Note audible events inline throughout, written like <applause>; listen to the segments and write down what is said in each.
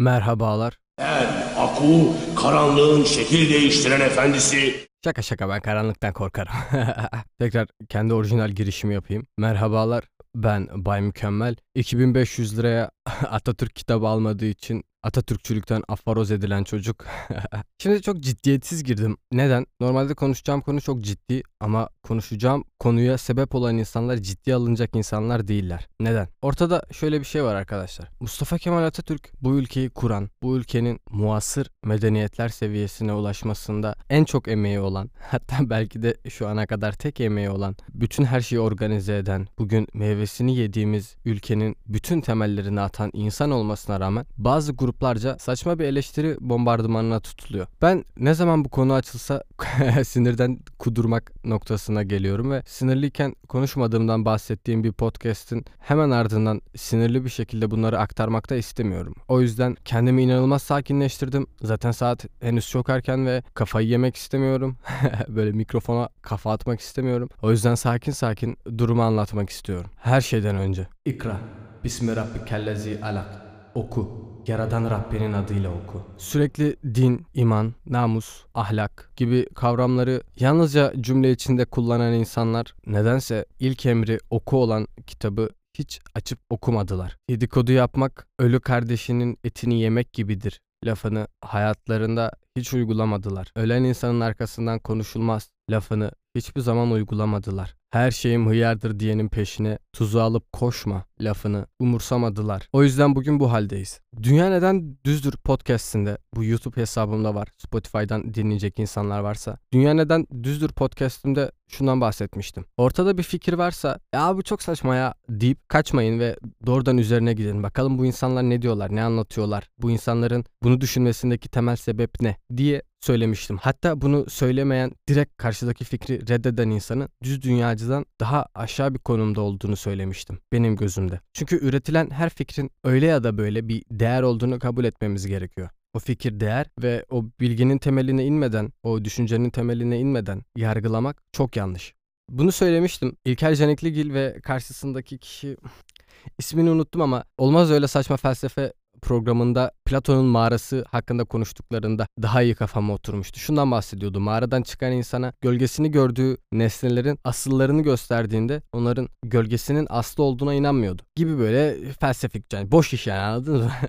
Merhabalar. Ben Aku, karanlığın şekil değiştiren efendisi. Şaka şaka ben karanlıktan korkarım. <laughs> Tekrar kendi orijinal girişimi yapayım. Merhabalar. Ben Bay Mükemmel. 2500 liraya <laughs> Atatürk kitabı almadığı için Atatürkçülükten afaroz edilen çocuk. <laughs> Şimdi çok ciddiyetsiz girdim. Neden? Normalde konuşacağım konu çok ciddi ama konuşacağım konuya sebep olan insanlar ciddi alınacak insanlar değiller. Neden? Ortada şöyle bir şey var arkadaşlar. Mustafa Kemal Atatürk bu ülkeyi kuran, bu ülkenin muasır medeniyetler seviyesine ulaşmasında en çok emeği olan, <laughs> hatta belki de şu ana kadar tek emeği olan, bütün her şeyi organize eden, bugün meyvesini yediğimiz ülkenin bütün temellerini atan insan olmasına rağmen bazı gruplarca saçma bir eleştiri bombardımanına tutuluyor. Ben ne zaman bu konu açılsa <laughs> sinirden kudurmak noktasına geliyorum ve sinirliyken konuşmadığımdan bahsettiğim bir podcast'in hemen ardından sinirli bir şekilde bunları aktarmakta istemiyorum. O yüzden kendimi inanılmaz sakinleştirdim. Zaten saat henüz çok erken ve kafayı yemek istemiyorum. <laughs> Böyle mikrofona kafa atmak istemiyorum. O yüzden sakin sakin durumu anlatmak istiyorum. Her şeyden önce. İkra. Bismi Rabbikellezi alak. Oku. Yaradan Rabbinin adıyla oku. Sürekli din, iman, namus, ahlak gibi kavramları yalnızca cümle içinde kullanan insanlar nedense ilk emri oku olan kitabı hiç açıp okumadılar. Dedikodu yapmak ölü kardeşinin etini yemek gibidir lafını hayatlarında hiç uygulamadılar. Ölen insanın arkasından konuşulmaz lafını hiçbir zaman uygulamadılar. Her şeyim hıyardır diyenin peşine tuzu alıp koşma lafını umursamadılar. O yüzden bugün bu haldeyiz. Dünya Neden Düzdür podcastinde bu YouTube hesabımda var. Spotify'dan dinleyecek insanlar varsa. Dünya Neden Düzdür podcastinde şundan bahsetmiştim. Ortada bir fikir varsa ya bu çok saçma ya deyip kaçmayın ve doğrudan üzerine gidin. Bakalım bu insanlar ne diyorlar, ne anlatıyorlar. Bu insanların bunu düşünmesindeki temel sebep ne diye söylemiştim. Hatta bunu söylemeyen direkt karşıdaki fikri reddeden insanın düz dünyacıdan daha aşağı bir konumda olduğunu söylemiştim benim gözümde. Çünkü üretilen her fikrin öyle ya da böyle bir değer olduğunu kabul etmemiz gerekiyor. O fikir değer ve o bilginin temeline inmeden, o düşüncenin temeline inmeden yargılamak çok yanlış. Bunu söylemiştim. İlker Canikligil ve karşısındaki kişi <sighs> ismini unuttum ama olmaz öyle saçma felsefe programında Platon'un mağarası hakkında konuştuklarında daha iyi kafama oturmuştu. Şundan bahsediyordu. Mağaradan çıkan insana gölgesini gördüğü nesnelerin asıllarını gösterdiğinde onların gölgesinin aslı olduğuna inanmıyordu. Gibi böyle felsefik yani boş iş yani anladınız mı? <laughs>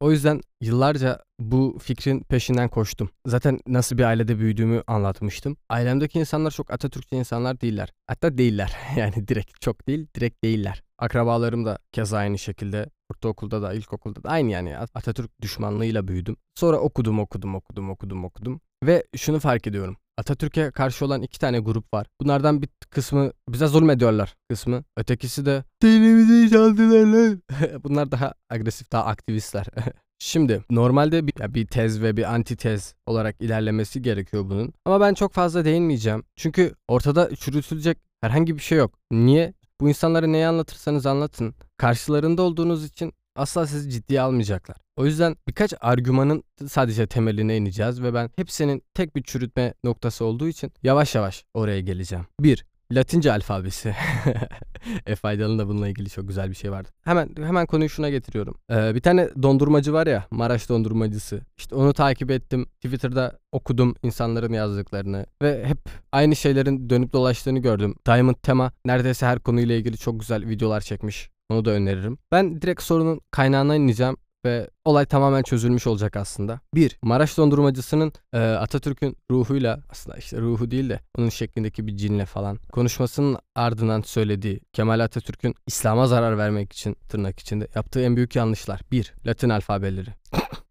O yüzden yıllarca bu fikrin peşinden koştum. Zaten nasıl bir ailede büyüdüğümü anlatmıştım. Ailemdeki insanlar çok Atatürkçü insanlar değiller. Hatta değiller. <laughs> Yani direkt çok değil, direkt değiller. Akrabalarım da keza aynı şekilde. Ortaokulda da, ilkokulda da aynı yani. Atatürk düşmanlığıyla büyüdüm. Sonra okudum, okudum, okudum, okudum, okudum. Ve şunu fark ediyorum. Atatürk'e karşı olan iki tane grup var. Bunlardan bir kısmı bize zulmediyorlar kısmı. Ötekisi de dinimizi çaldılar lan. <laughs> Bunlar daha agresif, daha aktivistler. <laughs> Şimdi normalde bir, bir tez ve bir antitez olarak ilerlemesi gerekiyor bunun. Ama ben çok fazla değinmeyeceğim. Çünkü ortada çürütülecek herhangi bir şey yok. Niye? Bu insanlara neyi anlatırsanız anlatın. Karşılarında olduğunuz için asla sizi ciddiye almayacaklar. O yüzden birkaç argümanın sadece temeline ineceğiz ve ben hepsinin tek bir çürütme noktası olduğu için yavaş yavaş oraya geleceğim. 1. Latince alfabesi. <laughs> e faydalı da bununla ilgili çok güzel bir şey vardı. Hemen hemen konuyu şuna getiriyorum. Ee, bir tane dondurmacı var ya Maraş dondurmacısı. İşte onu takip ettim. Twitter'da okudum insanların yazdıklarını ve hep aynı şeylerin dönüp dolaştığını gördüm. Diamond Tema neredeyse her konuyla ilgili çok güzel videolar çekmiş. Onu da öneririm. Ben direkt sorunun kaynağına ineceğim ve olay tamamen çözülmüş olacak aslında. Bir, Maraş dondurmacısının e, Atatürk'ün ruhuyla aslında işte ruhu değil de onun şeklindeki bir cinle falan konuşmasının ardından söylediği Kemal Atatürk'ün İslam'a zarar vermek için tırnak içinde yaptığı en büyük yanlışlar. Bir, Latin alfabeleri.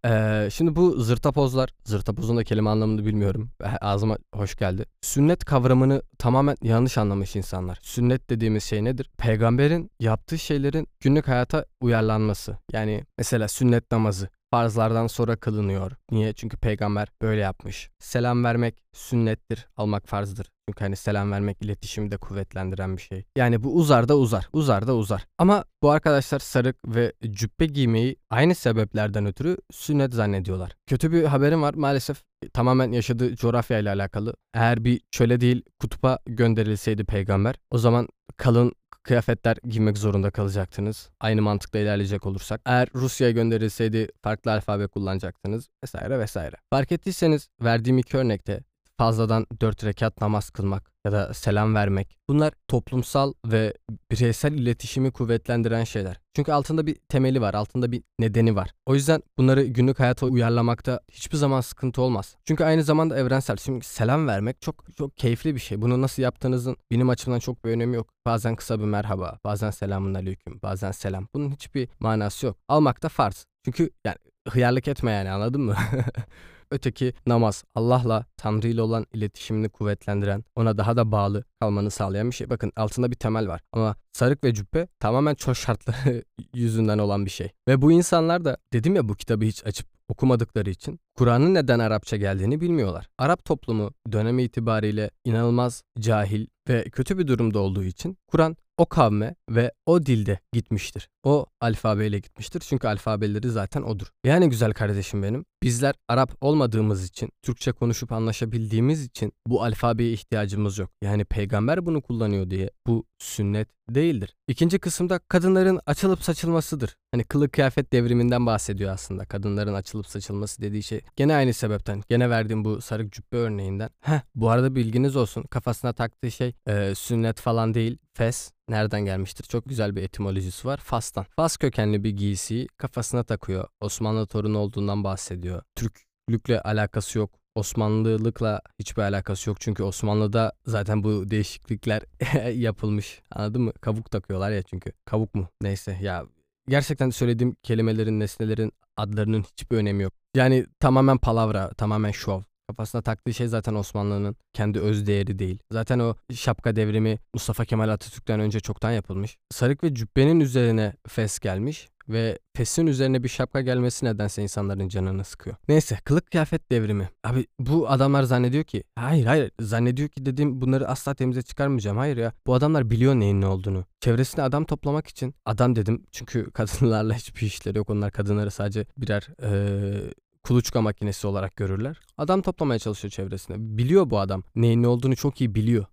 Ee, şimdi bu zırtapozlar, zırtapozun da kelime anlamını bilmiyorum. Ağzıma hoş geldi. Sünnet kavramını tamamen yanlış anlamış insanlar. Sünnet dediğimiz şey nedir? Peygamberin yaptığı şeylerin günlük hayata uyarlanması. Yani mesela sünnet namazı farzlardan sonra kılınıyor. Niye? Çünkü peygamber böyle yapmış. Selam vermek sünnettir, almak farzdır. Çünkü hani selam vermek iletişimi de kuvvetlendiren bir şey. Yani bu uzar da uzar, uzar da uzar. Ama bu arkadaşlar sarık ve cübbe giymeyi aynı sebeplerden ötürü sünnet zannediyorlar. Kötü bir haberim var maalesef tamamen yaşadığı coğrafya ile alakalı. Eğer bir çöle değil kutupa gönderilseydi peygamber o zaman kalın kıyafetler giymek zorunda kalacaktınız. Aynı mantıkla ilerleyecek olursak. Eğer Rusya'ya gönderilseydi farklı alfabe kullanacaktınız vesaire vesaire. Fark ettiyseniz verdiğim iki örnekte fazladan dört rekat namaz kılmak ya da selam vermek. Bunlar toplumsal ve bireysel iletişimi kuvvetlendiren şeyler. Çünkü altında bir temeli var, altında bir nedeni var. O yüzden bunları günlük hayata uyarlamakta hiçbir zaman sıkıntı olmaz. Çünkü aynı zamanda evrensel. Şimdi selam vermek çok çok keyifli bir şey. Bunu nasıl yaptığınızın benim açımdan çok bir önemi yok. Bazen kısa bir merhaba, bazen selamun aleyküm, bazen selam. Bunun hiçbir manası yok. Almak da farz. Çünkü yani hıyarlık etme yani anladın mı? <laughs> Öteki namaz Allah'la Tanrı ile olan iletişimini kuvvetlendiren, ona daha da bağlı kalmanı sağlayan bir şey. Bakın altında bir temel var ama sarık ve cübbe tamamen çok şartları <laughs> yüzünden olan bir şey. Ve bu insanlar da dedim ya bu kitabı hiç açıp okumadıkları için Kur'an'ın neden Arapça geldiğini bilmiyorlar. Arap toplumu dönemi itibariyle inanılmaz cahil ve kötü bir durumda olduğu için Kur'an o kavme ve o dilde gitmiştir. O alfabeyle gitmiştir. Çünkü alfabeleri zaten odur. Yani güzel kardeşim benim. Bizler Arap olmadığımız için, Türkçe konuşup anlaşabildiğimiz için bu alfabeye ihtiyacımız yok. Yani peygamber bunu kullanıyor diye bu sünnet değildir. İkinci kısımda kadınların açılıp saçılmasıdır. Hani kılık kıyafet devriminden bahsediyor aslında. Kadınların açılıp saçılması dediği şey. Gene aynı sebepten. Gene verdiğim bu sarık cübbe örneğinden. Heh bu arada bilginiz olsun. Kafasına taktığı şey e, sünnet falan değil. Fes nereden gelmiştir? Çok güzel bir etimolojisi var. Fas'tan. Fas kökenli bir giysiyi kafasına takıyor. Osmanlı torunu olduğundan bahsediyor. Türklükle alakası yok. Osmanlılıkla hiçbir alakası yok. Çünkü Osmanlı'da zaten bu değişiklikler <laughs> yapılmış. Anladın mı? Kavuk takıyorlar ya çünkü. Kavuk mu? Neyse ya. Gerçekten söylediğim kelimelerin, nesnelerin adlarının hiçbir önemi yok. Yani tamamen palavra, tamamen şov. Kafasına taktığı şey zaten Osmanlı'nın kendi öz değeri değil. Zaten o şapka devrimi Mustafa Kemal Atatürk'ten önce çoktan yapılmış. Sarık ve cübbenin üzerine fes gelmiş ve fesin üzerine bir şapka gelmesi nedense insanların canını sıkıyor. Neyse kılık kıyafet devrimi. Abi bu adamlar zannediyor ki hayır hayır zannediyor ki dedim bunları asla temize çıkarmayacağım. Hayır ya bu adamlar biliyor neyin ne olduğunu. Çevresine adam toplamak için adam dedim çünkü <laughs> kadınlarla hiçbir işleri yok. Onlar kadınları sadece birer ee, kuluçka makinesi olarak görürler. Adam toplamaya çalışıyor çevresine. Biliyor bu adam. Neyin ne olduğunu çok iyi biliyor.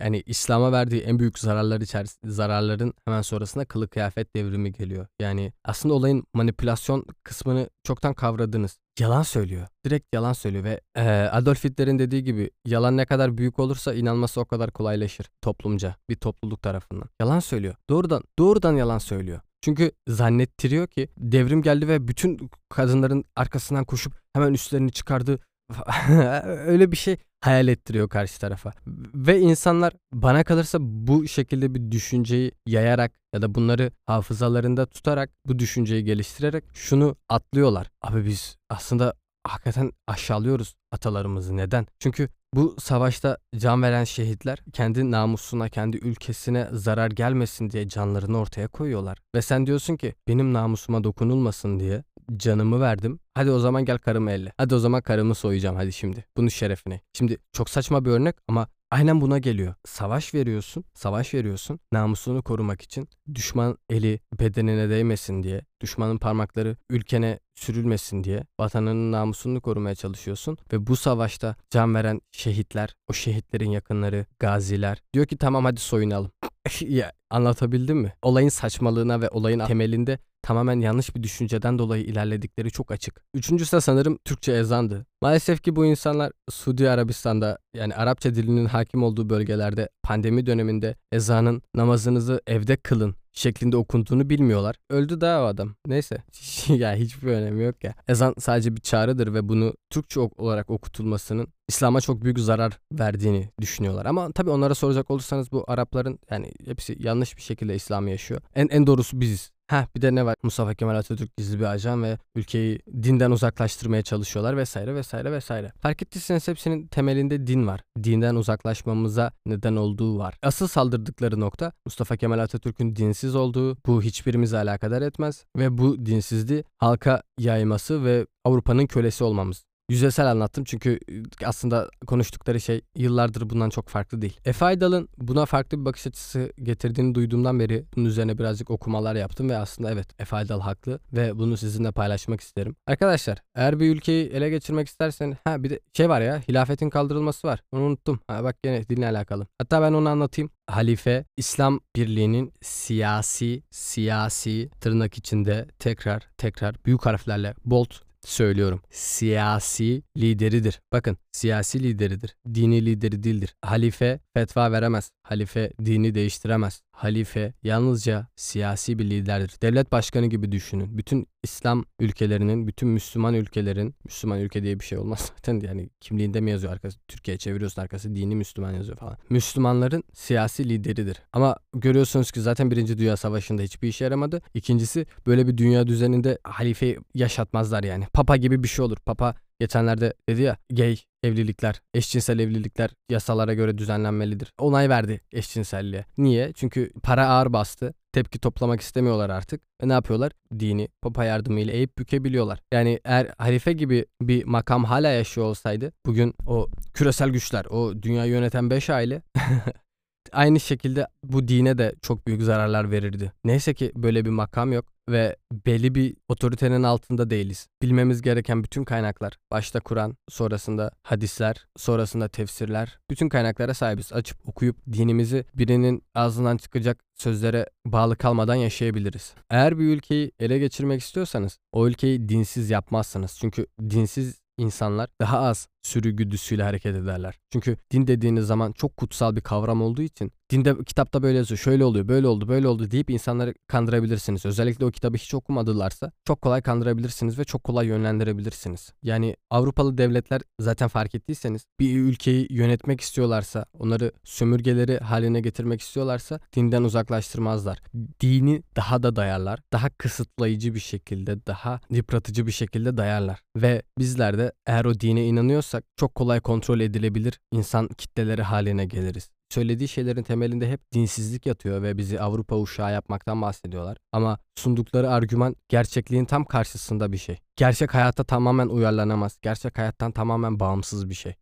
Yani İslam'a verdiği en büyük zararlar içerisinde zararların hemen sonrasında kılık kıyafet devrimi geliyor. Yani aslında olayın manipülasyon kısmını çoktan kavradınız. Yalan söylüyor. Direkt yalan söylüyor ve e, Adolf Hitler'in dediği gibi yalan ne kadar büyük olursa inanması o kadar kolaylaşır toplumca bir topluluk tarafından. Yalan söylüyor. Doğrudan doğrudan yalan söylüyor. Çünkü zannettiriyor ki devrim geldi ve bütün kadınların arkasından koşup hemen üstlerini çıkardı. <laughs> Öyle bir şey hayal ettiriyor karşı tarafa. Ve insanlar bana kalırsa bu şekilde bir düşünceyi yayarak ya da bunları hafızalarında tutarak bu düşünceyi geliştirerek şunu atlıyorlar. Abi biz aslında hakikaten aşağılıyoruz atalarımızı. Neden? Çünkü bu savaşta can veren şehitler kendi namusuna, kendi ülkesine zarar gelmesin diye canlarını ortaya koyuyorlar. Ve sen diyorsun ki benim namusuma dokunulmasın diye canımı verdim. Hadi o zaman gel karımı elle. Hadi o zaman karımı soyacağım hadi şimdi. Bunun şerefine. Şimdi çok saçma bir örnek ama aynen buna geliyor. Savaş veriyorsun, savaş veriyorsun namusunu korumak için. Düşman eli bedenine değmesin diye, düşmanın parmakları ülkene sürülmesin diye vatanının namusunu korumaya çalışıyorsun ve bu savaşta can veren şehitler, o şehitlerin yakınları, gaziler diyor ki tamam hadi soyunalım. <laughs> ya anlatabildim mi? Olayın saçmalığına ve olayın temelinde tamamen yanlış bir düşünceden dolayı ilerledikleri çok açık. Üçüncüsü de sanırım Türkçe ezandı. Maalesef ki bu insanlar Suudi Arabistan'da yani Arapça dilinin hakim olduğu bölgelerde pandemi döneminde ezanın namazınızı evde kılın şeklinde okunduğunu bilmiyorlar. Öldü daha o adam. Neyse. <laughs> ya hiçbir önemi yok ya. Ezan sadece bir çağrıdır ve bunu Türkçe olarak okutulmasının İslam'a çok büyük zarar verdiğini düşünüyorlar. Ama tabii onlara soracak olursanız bu Arapların yani hepsi yanlış bir şekilde İslam'ı yaşıyor. En en doğrusu biziz. Ha bir de ne var? Mustafa Kemal Atatürk gizli bir ajan ve ülkeyi dinden uzaklaştırmaya çalışıyorlar vesaire vesaire vesaire. Fark ettiyseniz hepsinin temelinde din var. Dinden uzaklaşmamıza neden olduğu var. Asıl saldırdıkları nokta Mustafa Kemal Atatürk'ün dinsiz olduğu. Bu hiçbirimizi alakadar etmez ve bu dinsizliği halka yayması ve Avrupa'nın kölesi olmamız. Yüzeysel anlattım çünkü aslında konuştukları şey yıllardır bundan çok farklı değil. Efe Aydal'ın buna farklı bir bakış açısı getirdiğini duyduğumdan beri bunun üzerine birazcık okumalar yaptım ve aslında evet Efe Aydal haklı ve bunu sizinle paylaşmak isterim. Arkadaşlar eğer bir ülkeyi ele geçirmek istersen ha bir de şey var ya hilafetin kaldırılması var. Onu unuttum. Ha bak gene dinle alakalı. Hatta ben onu anlatayım. Halife İslam Birliği'nin siyasi siyasi tırnak içinde tekrar tekrar büyük harflerle bold söylüyorum. Siyasi lideridir. Bakın siyasi lideridir. Dini lideri değildir. Halife fetva veremez. Halife dini değiştiremez. Halife yalnızca siyasi bir liderdir. Devlet başkanı gibi düşünün. Bütün İslam ülkelerinin, bütün Müslüman ülkelerin, Müslüman ülke diye bir şey olmaz <laughs> zaten yani kimliğinde mi yazıyor arkası, Türkiye çeviriyorsun arkası dini Müslüman yazıyor falan. Müslümanların siyasi lideridir. Ama görüyorsunuz ki zaten Birinci Dünya Savaşı'nda hiçbir işe yaramadı. İkincisi böyle bir dünya düzeninde halifeyi yaşatmazlar yani. Papa gibi bir şey olur. Papa Geçenlerde dedi ya gay evlilikler, eşcinsel evlilikler yasalara göre düzenlenmelidir. Onay verdi eşcinselliğe. Niye? Çünkü para ağır bastı. Tepki toplamak istemiyorlar artık. Ve ne yapıyorlar? Dini papa yardımıyla eğip bükebiliyorlar. Yani eğer halife gibi bir makam hala yaşıyor olsaydı bugün o küresel güçler, o dünyayı yöneten 5 aile <laughs> aynı şekilde bu dine de çok büyük zararlar verirdi. Neyse ki böyle bir makam yok ve belli bir otoritenin altında değiliz. Bilmemiz gereken bütün kaynaklar, başta Kur'an, sonrasında hadisler, sonrasında tefsirler, bütün kaynaklara sahibiz. Açıp okuyup dinimizi birinin ağzından çıkacak sözlere bağlı kalmadan yaşayabiliriz. Eğer bir ülkeyi ele geçirmek istiyorsanız o ülkeyi dinsiz yapmazsınız. Çünkü dinsiz insanlar daha az sürü güdüsüyle hareket ederler. Çünkü din dediğiniz zaman çok kutsal bir kavram olduğu için dinde kitapta böyle yazıyor şöyle oluyor böyle oldu böyle oldu deyip insanları kandırabilirsiniz. Özellikle o kitabı hiç okumadılarsa çok kolay kandırabilirsiniz ve çok kolay yönlendirebilirsiniz. Yani Avrupalı devletler zaten fark ettiyseniz bir ülkeyi yönetmek istiyorlarsa onları sömürgeleri haline getirmek istiyorlarsa dinden uzaklaştırmazlar. Dini daha da dayarlar. Daha kısıtlayıcı bir şekilde daha yıpratıcı bir şekilde dayarlar. Ve bizler de eğer o dine inanıyorsak çok kolay kontrol edilebilir insan kitleleri haline geliriz söylediği şeylerin temelinde hep dinsizlik yatıyor ve bizi Avrupa uşağı yapmaktan bahsediyorlar. Ama sundukları argüman gerçekliğin tam karşısında bir şey. Gerçek hayatta tamamen uyarlanamaz. Gerçek hayattan tamamen bağımsız bir şey.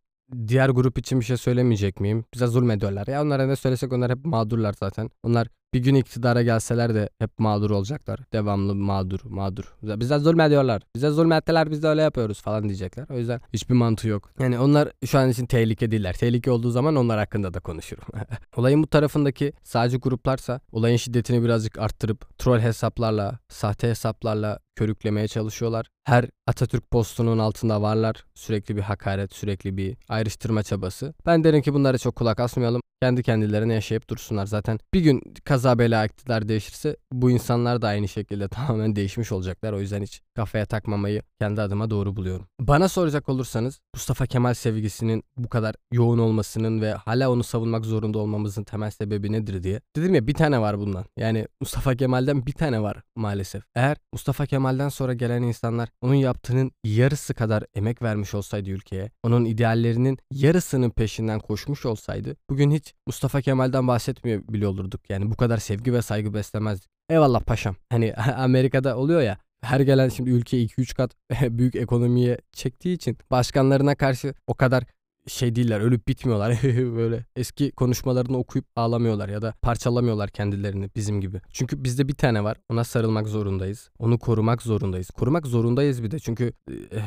Diğer grup için bir şey söylemeyecek miyim? Bize zulmediyorlar. Ya onlara ne söylesek onlar hep mağdurlar zaten. Onlar bir gün iktidara gelseler de hep mağdur olacaklar. Devamlı mağdur, mağdur. Bize zulmediyorlar. Bize zulmettiler biz de öyle yapıyoruz falan diyecekler. O yüzden hiçbir mantığı yok. Yani onlar şu an için tehlike değiller. Tehlike olduğu zaman onlar hakkında da konuşurum. <laughs> Olayın bu tarafındaki sadece gruplarsa olayın şiddetini birazcık arttırıp troll hesaplarla, sahte hesaplarla körüklemeye çalışıyorlar. Her Atatürk postunun altında varlar. Sürekli bir hakaret, sürekli bir ayrıştırma çabası. Ben derim ki bunlara çok kulak asmayalım. Kendi kendilerine yaşayıp dursunlar. Zaten bir gün kaza bela iktidar değişirse bu insanlar da aynı şekilde <laughs> tamamen değişmiş olacaklar. O yüzden hiç kafaya takmamayı kendi adıma doğru buluyorum. Bana soracak olursanız Mustafa Kemal sevgisinin bu kadar yoğun olmasının ve hala onu savunmak zorunda olmamızın temel sebebi nedir diye. Dedim ya bir tane var bundan. Yani Mustafa Kemal'den bir tane var maalesef. Eğer Mustafa Kemal'den sonra gelen insanlar onun yaptığının yarısı kadar emek vermiş olsaydı ülkeye, onun ideallerinin yarısının peşinden koşmuş olsaydı bugün hiç Mustafa Kemal'den bahsetmiyor bile olurduk. Yani bu kadar sevgi ve saygı beslemezdik. Eyvallah paşam. Hani <laughs> Amerika'da oluyor ya her gelen şimdi ülke 2-3 kat <laughs> büyük ekonomiye çektiği için başkanlarına karşı o kadar şey değiller ölüp bitmiyorlar <laughs> böyle eski konuşmalarını okuyup ağlamıyorlar ya da parçalamıyorlar kendilerini bizim gibi. Çünkü bizde bir tane var ona sarılmak zorundayız. Onu korumak zorundayız. Korumak zorundayız bir de çünkü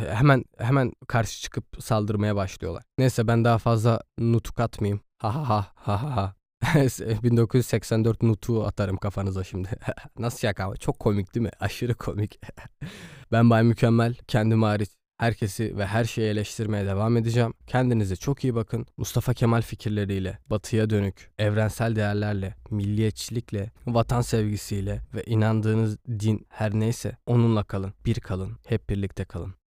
hemen hemen karşı çıkıp saldırmaya başlıyorlar. Neyse ben daha fazla nutuk atmayayım. Ha ha ha ha ha. <laughs> 1984 nutu atarım kafanıza şimdi. <laughs> Nasıl şaka Çok komik değil mi? <laughs> Aşırı komik. ben Bay Mükemmel. Kendim hariç herkesi ve her şeyi eleştirmeye devam edeceğim. Kendinize çok iyi bakın. Mustafa Kemal fikirleriyle, batıya dönük, evrensel değerlerle, milliyetçilikle, vatan sevgisiyle ve inandığınız din her neyse onunla kalın. Bir kalın. Hep birlikte kalın.